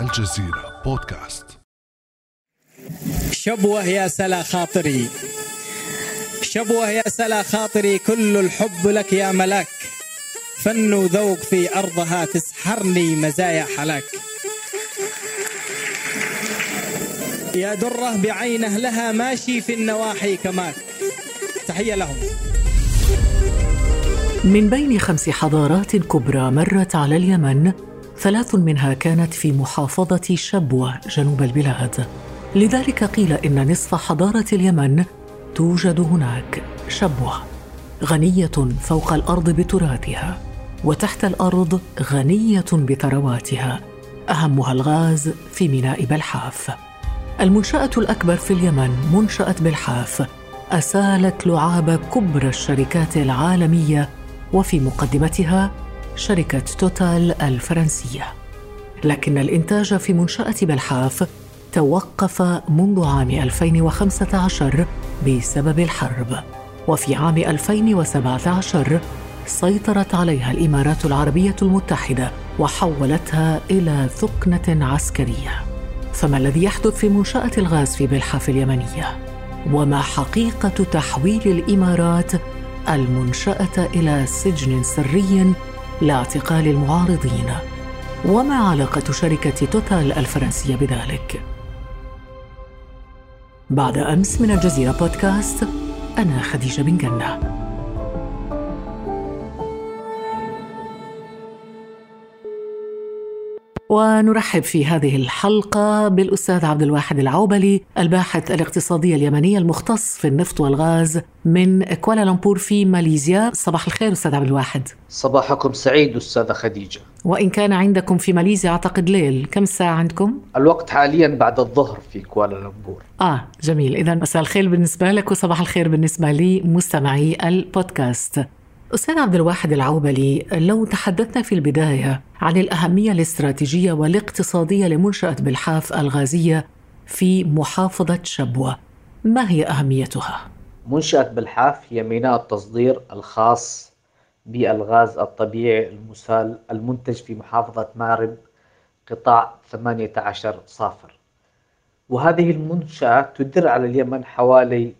الجزيرة بودكاست. شبوة يا سلا خاطري. شبوة يا سلا خاطري كل الحب لك يا ملاك. فن وذوق في أرضها تسحرني مزايا حلاك. يا درة بعينه لها ماشي في النواحي كماك تحية لهم. من بين خمس حضارات كبرى مرت على اليمن ثلاث منها كانت في محافظة شبوة جنوب البلاد. لذلك قيل إن نصف حضارة اليمن توجد هناك شبوة غنية فوق الأرض بتراثها وتحت الأرض غنية بثرواتها أهمها الغاز في ميناء بلحاف. المنشأة الأكبر في اليمن منشأة بلحاف أسالت لعاب كبرى الشركات العالمية وفي مقدمتها شركة توتال الفرنسية. لكن الإنتاج في منشأة بلحاف توقف منذ عام 2015 بسبب الحرب. وفي عام 2017 سيطرت عليها الإمارات العربية المتحدة وحولتها إلى ثكنة عسكرية. فما الذي يحدث في منشأة الغاز في بلحاف اليمنية؟ وما حقيقة تحويل الإمارات المنشأة إلى سجن سري لاعتقال المعارضين وما علاقة شركة توتال الفرنسية بذلك؟ بعد أمس من الجزيرة بودكاست أنا خديجة بن قنة ونرحب في هذه الحلقة بالأستاذ عبد الواحد العوبلي الباحث الاقتصادي اليمني المختص في النفط والغاز من كوالالمبور في ماليزيا. صباح الخير أستاذ عبد الواحد. صباحكم سعيد أستاذة خديجة. وإن كان عندكم في ماليزيا أعتقد ليل. كم ساعة عندكم؟ الوقت حاليا بعد الظهر في كوالالمبور. آه جميل. إذا مساء الخير بالنسبة لك وصباح الخير بالنسبة لي مستمعي البودكاست. أستاذ عبد الواحد العوبلي لو تحدثنا في البداية عن الأهمية الاستراتيجية والاقتصادية لمنشأة بالحاف الغازية في محافظة شبوة ما هي أهميتها؟ منشأة بالحاف هي ميناء التصدير الخاص بالغاز الطبيعي المسال المنتج في محافظة مارب قطاع 18 صافر وهذه المنشأة تدر على اليمن حوالي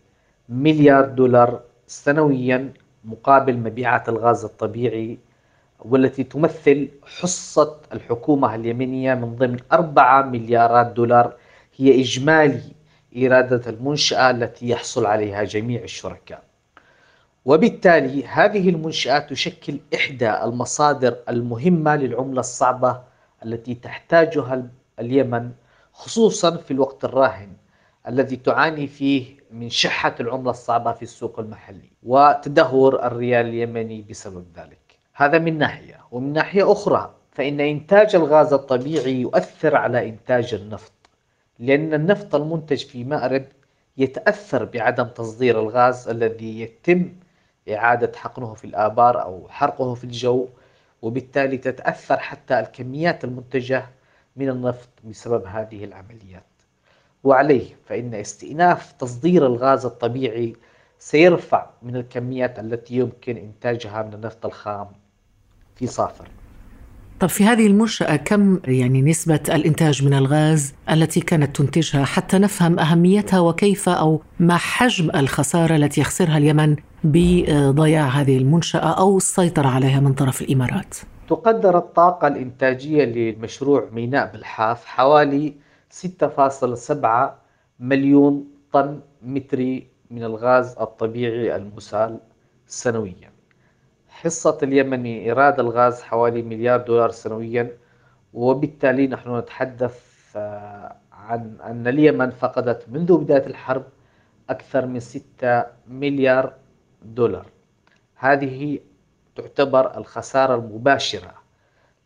مليار دولار سنويا مقابل مبيعات الغاز الطبيعي والتي تمثل حصة الحكومة اليمنية من ضمن أربعة مليارات دولار هي إجمالي إرادة المنشأة التي يحصل عليها جميع الشركاء. وبالتالي هذه المنشأة تشكل إحدى المصادر المهمة للعملة الصعبة التي تحتاجها اليمن خصوصا في الوقت الراهن الذي تعاني فيه من شحة العملة الصعبة في السوق المحلي وتدهور الريال اليمني بسبب ذلك. هذا من ناحية. ومن ناحية أخرى فإن إنتاج الغاز الطبيعي يؤثر على إنتاج النفط لأن النفط المنتج في مأرب يتأثر بعدم تصدير الغاز الذي يتم إعادة حقنه في الآبار أو حرقه في الجو وبالتالي تتأثر حتى الكميات المنتجة من النفط بسبب هذه العمليات. وعليه فإن استئناف تصدير الغاز الطبيعي سيرفع من الكميات التي يمكن إنتاجها من النفط الخام في صافر. طب في هذه المنشأة كم يعني نسبة الإنتاج من الغاز التي كانت تنتجها حتى نفهم أهميتها وكيف أو ما حجم الخسارة التي يخسرها اليمن بضياع هذه المنشأة أو السيطرة عليها من طرف الإمارات؟ تقدر الطاقة الإنتاجية للمشروع ميناء بالحاف حوالي 6.7 مليون طن متري من الغاز الطبيعي المسال سنويا. حصة اليمن من إيراد الغاز حوالي مليار دولار سنويا وبالتالي نحن نتحدث آه، عن أن اليمن فقدت منذ بداية الحرب أكثر من 6 مليار دولار. هذه تعتبر الخسارة المباشرة.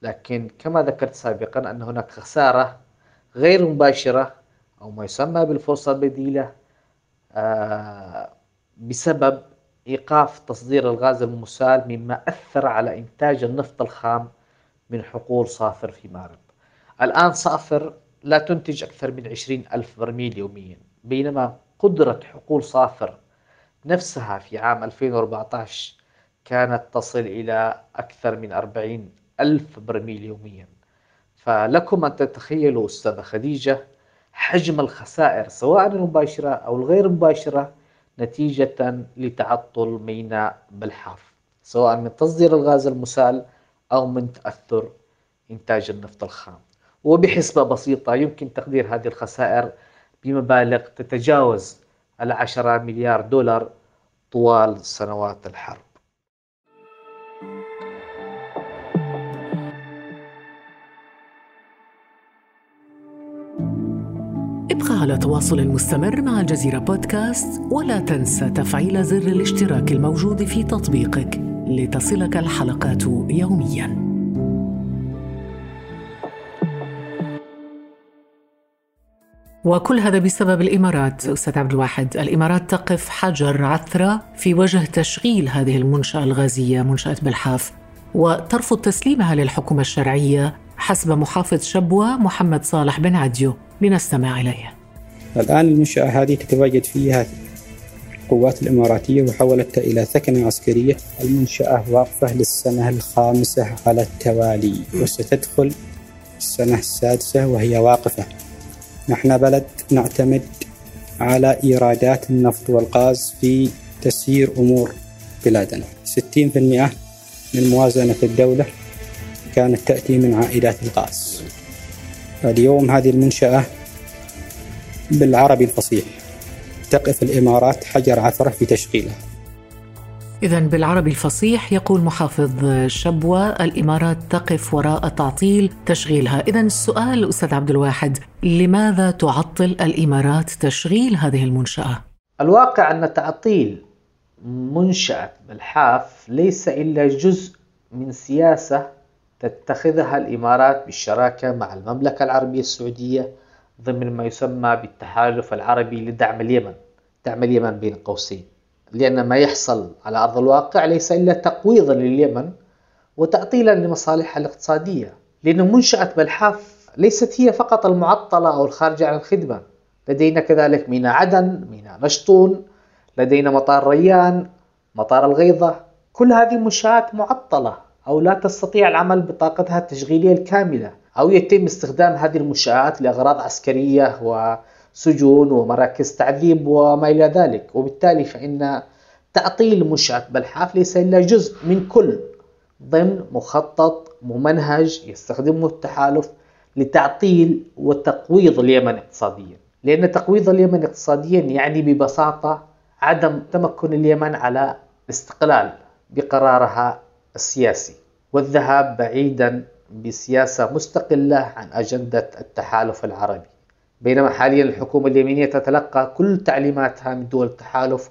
لكن كما ذكرت سابقا أن هناك خسارة غير مباشرة أو ما يسمى بالفرصة البديلة آه، بسبب إيقاف تصدير الغاز المسال مما أثر على إنتاج النفط الخام من حقول صافر في مارب. الآن صافر لا تنتج أكثر من عشرين ألف برميل يوميا بينما قدرة حقول صافر نفسها في عام 2014 كانت تصل إلى أكثر من أربعين ألف برميل يوميا. فلكم أن تتخيلوا أستاذة خديجة حجم الخسائر سواء المباشرة أو الغير مباشرة نتيجة لتعطل ميناء بلحاف سواء من تصدير الغاز المسال أو من تأثر إنتاج النفط الخام. وبحسبة بسيطة يمكن تقدير هذه الخسائر بمبالغ تتجاوز العشرة مليار دولار طوال سنوات الحرب. على تواصل مستمر مع الجزيرة بودكاست ولا تنسى تفعيل زر الاشتراك الموجود في تطبيقك لتصلك الحلقات يومياً. وكل هذا بسبب الإمارات أستاذ عبد الواحد، الإمارات تقف حجر عثرة في وجه تشغيل هذه المنشأة الغازية منشأة بلحاف وترفض تسليمها للحكومة الشرعية حسب محافظ شبوة محمد صالح بن عديو، لنستمع إليه. الآن المنشأة هذه تتواجد فيها القوات الإماراتية وحولتها إلى ثكنه عسكرية، المنشأة واقفة للسنة الخامسة على التوالي وستدخل السنة السادسة وهي واقفة. نحن بلد نعتمد على إيرادات النفط والغاز في تسيير أمور بلادنا. 60% من موازنة الدولة كانت تأتي من عائدات الغاز. اليوم هذه المنشأة بالعربي الفصيح. تقف الإمارات حجر عثرة في تشغيلها إذا بالعربي الفصيح يقول محافظ شبوة الإمارات تقف وراء تعطيل تشغيلها. إذا السؤال أستاذ عبد الواحد لماذا تعطل الإمارات تشغيل هذه المنشأة؟ الواقع أن تعطيل منشأة بالحاف ليس إلا جزء من سياسة تتخذها الإمارات بالشراكة مع المملكة العربية السعودية ضمن ما يسمى بالتحالف العربي لدعم اليمن دعم اليمن بين قوسين. لأن ما يحصل على أرض الواقع ليس إلا تقويضا لليمن وتعطيلا لمصالحها الاقتصادية. لأن منشأة بلحاف ليست هي فقط المعطلة أو الخارجة عن الخدمة. لدينا كذلك ميناء عدن ميناء نشطون لدينا مطار ريان مطار الغيضة كل هذه منشآت معطلة أو لا تستطيع العمل بطاقتها التشغيلية الكاملة. أو يتم استخدام هذه المنشآت لأغراض عسكرية و سجون ومراكز تعذيب وما إلى ذلك. وبالتالي فإن تعطيل منشأة بلحاف ليس إلا جزء من كل ضمن مخطط ممنهج يستخدمه التحالف لتعطيل وتقويض اليمن اقتصاديا. لأن تقويض اليمن اقتصاديا يعني ببساطة عدم تمكن اليمن على الاستقلال بقرارها السياسي. والذهاب بعيدا بسياسة مستقلة عن أجندة التحالف العربي. بينما حاليا الحكومة اليمينية تتلقى كل تعليماتها من دول التحالف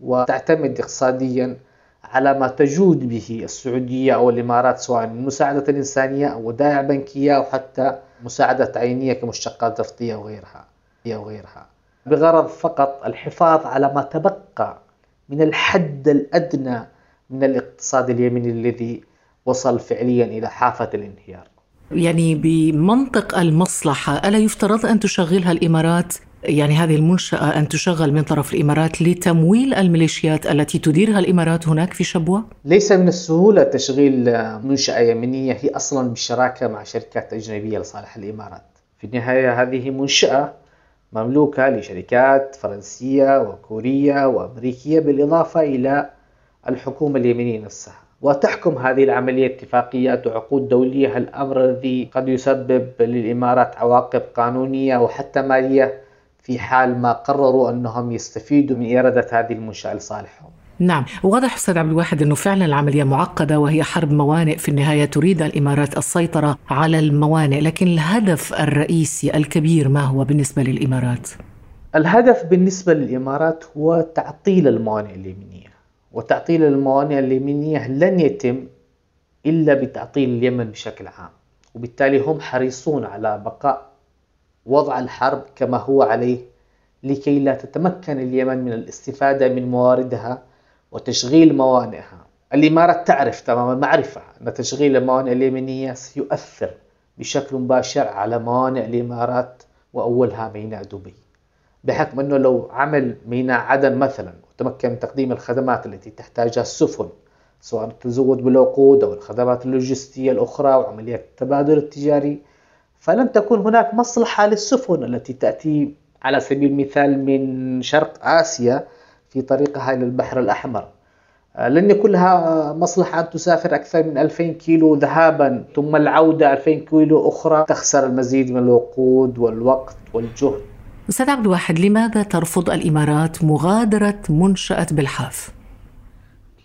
وتعتمد اقتصاديا على ما تجود به السعودية أو الإمارات سواء من مساعدة إنسانية أو ودائع بنكية أو حتى مساعدة عينية كمشتقات نفطية وغيرها وغيرها بغرض فقط الحفاظ على ما تبقى من الحد الأدنى من الاقتصاد اليمني الذي وصل فعليا إلى حافة الانهيار. يعني بمنطق المصلحة ألا يفترض أن تشغلها الإمارات؟ يعني هذه المنشأة أن تشغل من طرف الإمارات لتمويل الميليشيات التي تديرها الإمارات هناك في شبوة؟ ليس من السهولة تشغيل منشأة يمنية هي أصلا بالشراكة مع شركات أجنبية لصالح الإمارات. في النهاية هذه منشأة مملوكة لشركات فرنسية وكورية وأمريكية بالإضافة إلى الحكومة اليمنية نفسها. وتحكم هذه العملية اتفاقيات وعقود دولية الأمر الذي قد يسبب للإمارات عواقب قانونية وحتى مالية في حال ما قرروا أنهم يستفيدوا من إرادة هذه المنشأة لصالحهم نعم واضح أستاذ عبد الواحد أنه فعلا العملية معقدة وهي حرب موانئ في النهاية تريد الإمارات السيطرة على الموانئ لكن الهدف الرئيسي الكبير ما هو بالنسبة للإمارات؟ الهدف بالنسبة للإمارات هو تعطيل الموانئ اليمنية وتعطيل الموانئ اليمنية لن يتم إلا بتعطيل اليمن بشكل عام. وبالتالي هم حريصون على بقاء وضع الحرب كما هو عليه لكي لا تتمكن اليمن من الاستفادة من مواردها وتشغيل موانئها. الإمارات تعرف تمام المعرفة أن تشغيل الموانئ اليمنية سيؤثر بشكل مباشر على موانئ الإمارات وأولها ميناء دبي بحكم أنه لو عمل ميناء عدن مثلا وتمكن من تقديم الخدمات التي تحتاجها السفن سواء التزود بالوقود أو الخدمات اللوجستية الأخرى وعمليات التبادل التجاري. فلم تكن هناك مصلحة للسفن التي تأتي على سبيل المثال من شرق آسيا في طريقها إلى البحر الأحمر. آه، لن يكون لها مصلحة أن تسافر أكثر من 2000 كيلو ذهابا ثم العودة 2000 كيلو أخرى. تخسر المزيد من الوقود والوقت والجهد. أستاذ عبد الواحد لماذا ترفض الإمارات مغادرة منشأة بالحاف؟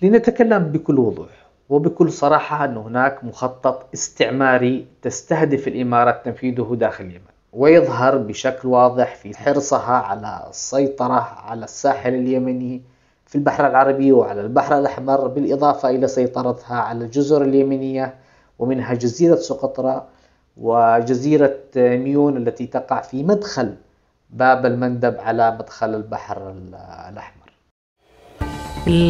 لنتكلم بكل وضوح وبكل صراحة أن هناك مخطط استعماري تستهدف الإمارات تنفيذه داخل اليمن ويظهر بشكل واضح في حرصها على السيطرة على الساحل اليمني في البحر العربي وعلى البحر الأحمر بالإضافة إلى سيطرتها على الجزر اليمنية ومنها جزيرة سقطرى وجزيرة ميون التي تقع في مدخل باب المندب على مدخل البحر الأحمر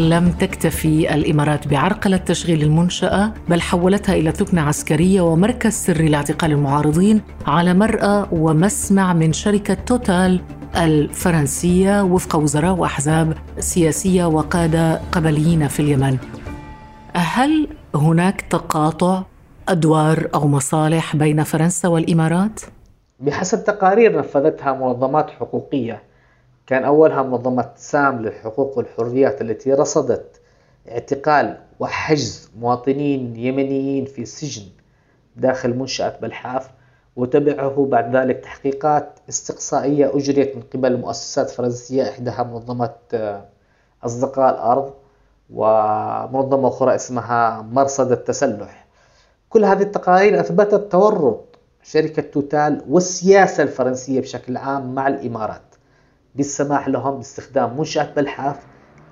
لم تكتفي الإمارات بعرقله تشغيل المنشأة بل حولتها إلى ثكنة عسكرية ومركز سري لاعتقال المعارضين على مرأى ومسمع من شركة توتال الفرنسية وفق وزراء وأحزاب سياسية وقادة قبليين في اليمن. هل هناك تقاطع أدوار أو مصالح بين فرنسا والإمارات؟ بحسب تقارير نفذتها منظمات حقوقية. كان أولها منظمة سام للحقوق والحريات التي رصدت اعتقال وحجز مواطنين يمنيين في السجن داخل منشأة بلحاف وتبعه بعد ذلك تحقيقات استقصائية أجريت من قبل مؤسسات فرنسية إحداها منظمة آه، أصدقاء الأرض ومنظمة أخرى اسمها مرصد التسلح. كل هذه التقارير أثبتت تورط شركة توتال والسياسة الفرنسية بشكل عام مع الإمارات. بالسماح لهم باستخدام منشأة بلحاف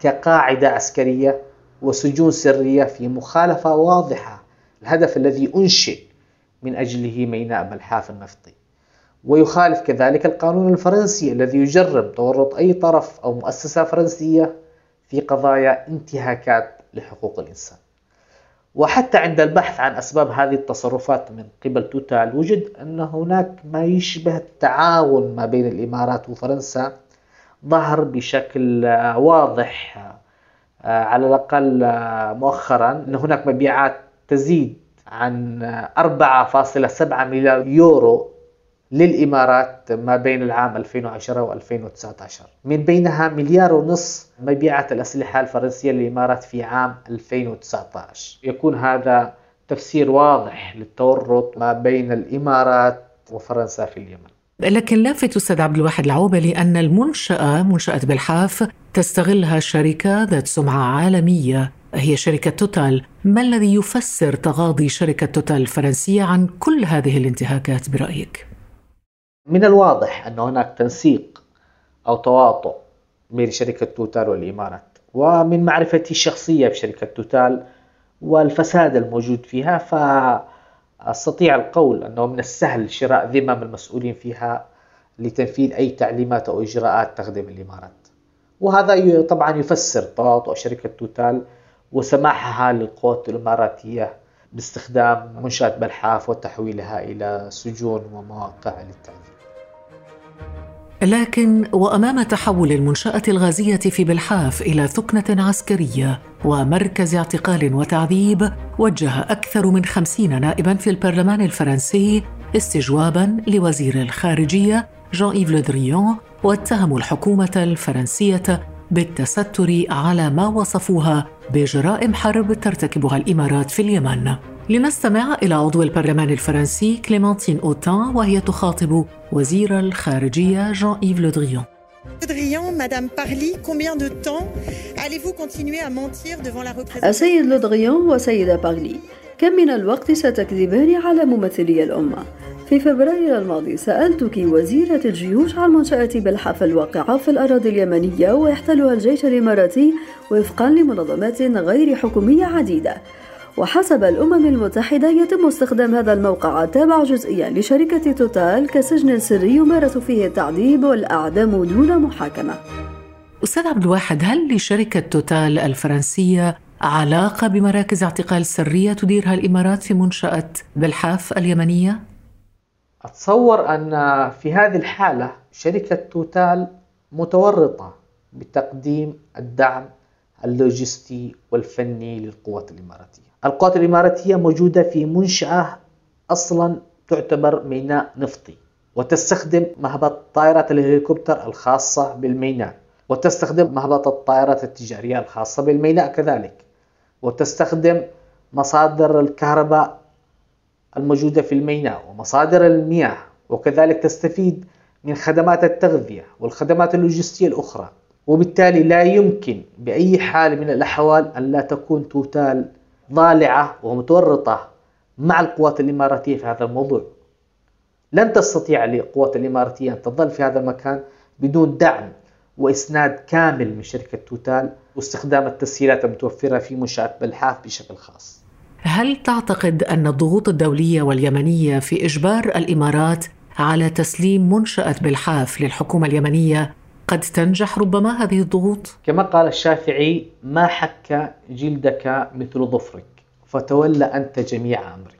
كقاعدة عسكرية وسجون سرية في مخالفة واضحة. الهدف الذي أنشئ من أجله ميناء بلحاف النفطي. ويخالف كذلك القانون الفرنسي الذي يجرم تورط أي طرف أو مؤسسة فرنسية في قضايا انتهاكات لحقوق الإنسان. وحتى عند البحث عن أسباب هذه التصرفات من قبل توتال وجد أن هناك ما يشبه التعاون ما بين الإمارات وفرنسا ظهر بشكل واضح آه، على الأقل آه، مؤخرا أن هناك مبيعات تزيد عن 4.7 مليار يورو للإمارات ما بين العام 2010 و 2019 من بينها مليار ونص مبيعات الأسلحة الفرنسية للإمارات في عام 2019 يكون هذا تفسير واضح للتورط ما بين الإمارات وفرنسا في اليمن. لكن لافت أستاذ عبد الواحد العوبلي أن المنشأة منشأة بلحاف تستغلها شركة ذات سمعة عالمية هي شركة توتال، ما الذي يفسر تغاضي شركة توتال الفرنسية عن كل هذه الانتهاكات برأيك؟ من الواضح أن هناك تنسيق أو تواطؤ بين شركة توتال والإمارات، ومن معرفتي الشخصية بشركة توتال والفساد الموجود فيها ف استطيع القول أنه من السهل شراء ذمم المسؤولين فيها لتنفيذ أي تعليمات أو إجراءات تخدم الإمارات. وهذا طبعا يفسر تواطؤ شركة توتال وسماحها للقوات الإماراتية باستخدام منشاه بلحاف وتحويلها إلى سجون ومواقع للتعذيب. لكن وأمام تحول المنشأة الغازية في بلحاف إلى ثكنة عسكرية ومركز اعتقال وتعذيب وجه أكثر من خمسين نائبا في البرلمان الفرنسي استجوابا لوزير الخارجية جان ايف لودريون واتهموا الحكومة الفرنسية بالتستر على ما وصفوها بجرائم حرب ترتكبها الإمارات في اليمن. لنستمع إلى عضو البرلمان الفرنسي كليمانتين أوتان وهي تخاطب وزير الخارجية جان إيف لودريون السيد لودريون والسيدة بارلي كم من الوقت ستكذبان على ممثلي الأمة؟ في فبراير الماضي سألتك وزيرة الجيوش عن منشأة بلحاف الواقعة في الأراضي اليمنية ويحتلها الجيش الإماراتي وفقا لمنظمات غير حكومية عديدة. وحسب الأمم المتحدة يتم استخدام هذا الموقع التابع جزئيا لشركة توتال كسجن سري يمارس فيه التعذيب والإعدام دون محاكمة أستاذ عبد الواحد هل لشركة توتال الفرنسية علاقة بمراكز اعتقال سرية تديرها الإمارات في منشأة بلحاف اليمنية؟ أتصور أن في هذه الحالة شركة توتال متورطة بتقديم الدعم اللوجستي والفني للقوات الإماراتية القوات الإماراتية موجودة في منشأة أصلا تعتبر ميناء نفطي وتستخدم مهبط طائرة الهليكوبتر الخاصة بالميناء وتستخدم مهبط الطائرات التجارية الخاصة بالميناء كذلك وتستخدم مصادر الكهرباء الموجودة في الميناء ومصادر المياه وكذلك تستفيد من خدمات التغذية والخدمات اللوجستية الأخرى وبالتالي لا يمكن بأي حال من الأحوال أن لا تكون توتال ضالعة ومتورطة مع القوات الإماراتية في هذا الموضوع. لن تستطيع القوات الإماراتية أن تظل في هذا المكان بدون دعم وإسناد كامل من شركة توتال واستخدام التسهيلات المتوفرة في منشأة بلحاف بشكل خاص. هل تعتقد أن الضغوط الدولية واليمنية في إجبار الإمارات على تسليم منشأة بلحاف للحكومة اليمنية قد تنجح ربما هذه الضغوط؟ كما قال الشافعي ما حك جلدك مثل ظفرك فتولى أنت جميع أمرك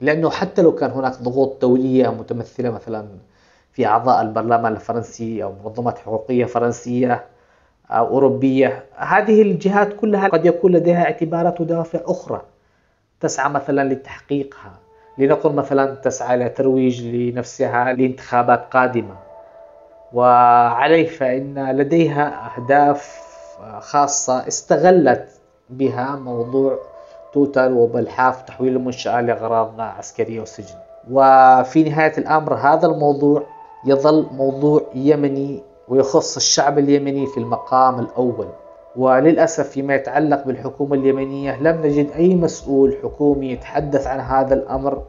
لأنه حتى لو كان هناك ضغوط دولية متمثلة مثلا في أعضاء البرلمان الفرنسي أو منظمات حقوقية فرنسية أو أوروبية هذه الجهات كلها قد يكون لديها اعتبارات ودوافع أخرى تسعى مثلا لتحقيقها لنقل مثلا تسعى إلى ترويج لنفسها لانتخابات قادمة وعليه فإن لديها أهداف خاصة استغلت بها موضوع توتال وبلحاف تحويل المنشأة لأغراض عسكرية وسجن. وفي نهاية الأمر هذا الموضوع يظل موضوع يمني ويخص الشعب اليمني في المقام الأول. وللأسف فيما يتعلق بالحكومة اليمنية لم نجد أي مسؤول حكومي يتحدث عن هذا الأمر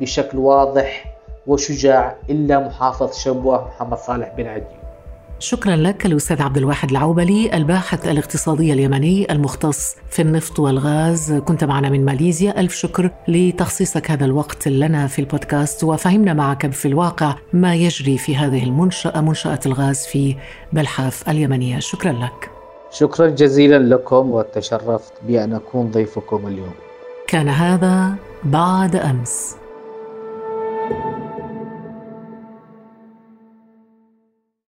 بشكل واضح وشجاع إلا محافظ شبوة محمد صالح بن عدي. شكرا لك الأستاذ عبد الواحد العوبلي الباحث الاقتصادي اليمني المختص في النفط والغاز. كنت معنا من ماليزيا. ألف شكر لتخصيصك هذا الوقت لنا في البودكاست وفهمنا معك في الواقع ما يجري في هذه المنشأة منشأة الغاز في بلحاف اليمنية. شكرا لك. شكرا جزيلا لكم وتشرفت بأن أكون ضيفكم اليوم. كان هذا بعد أمس.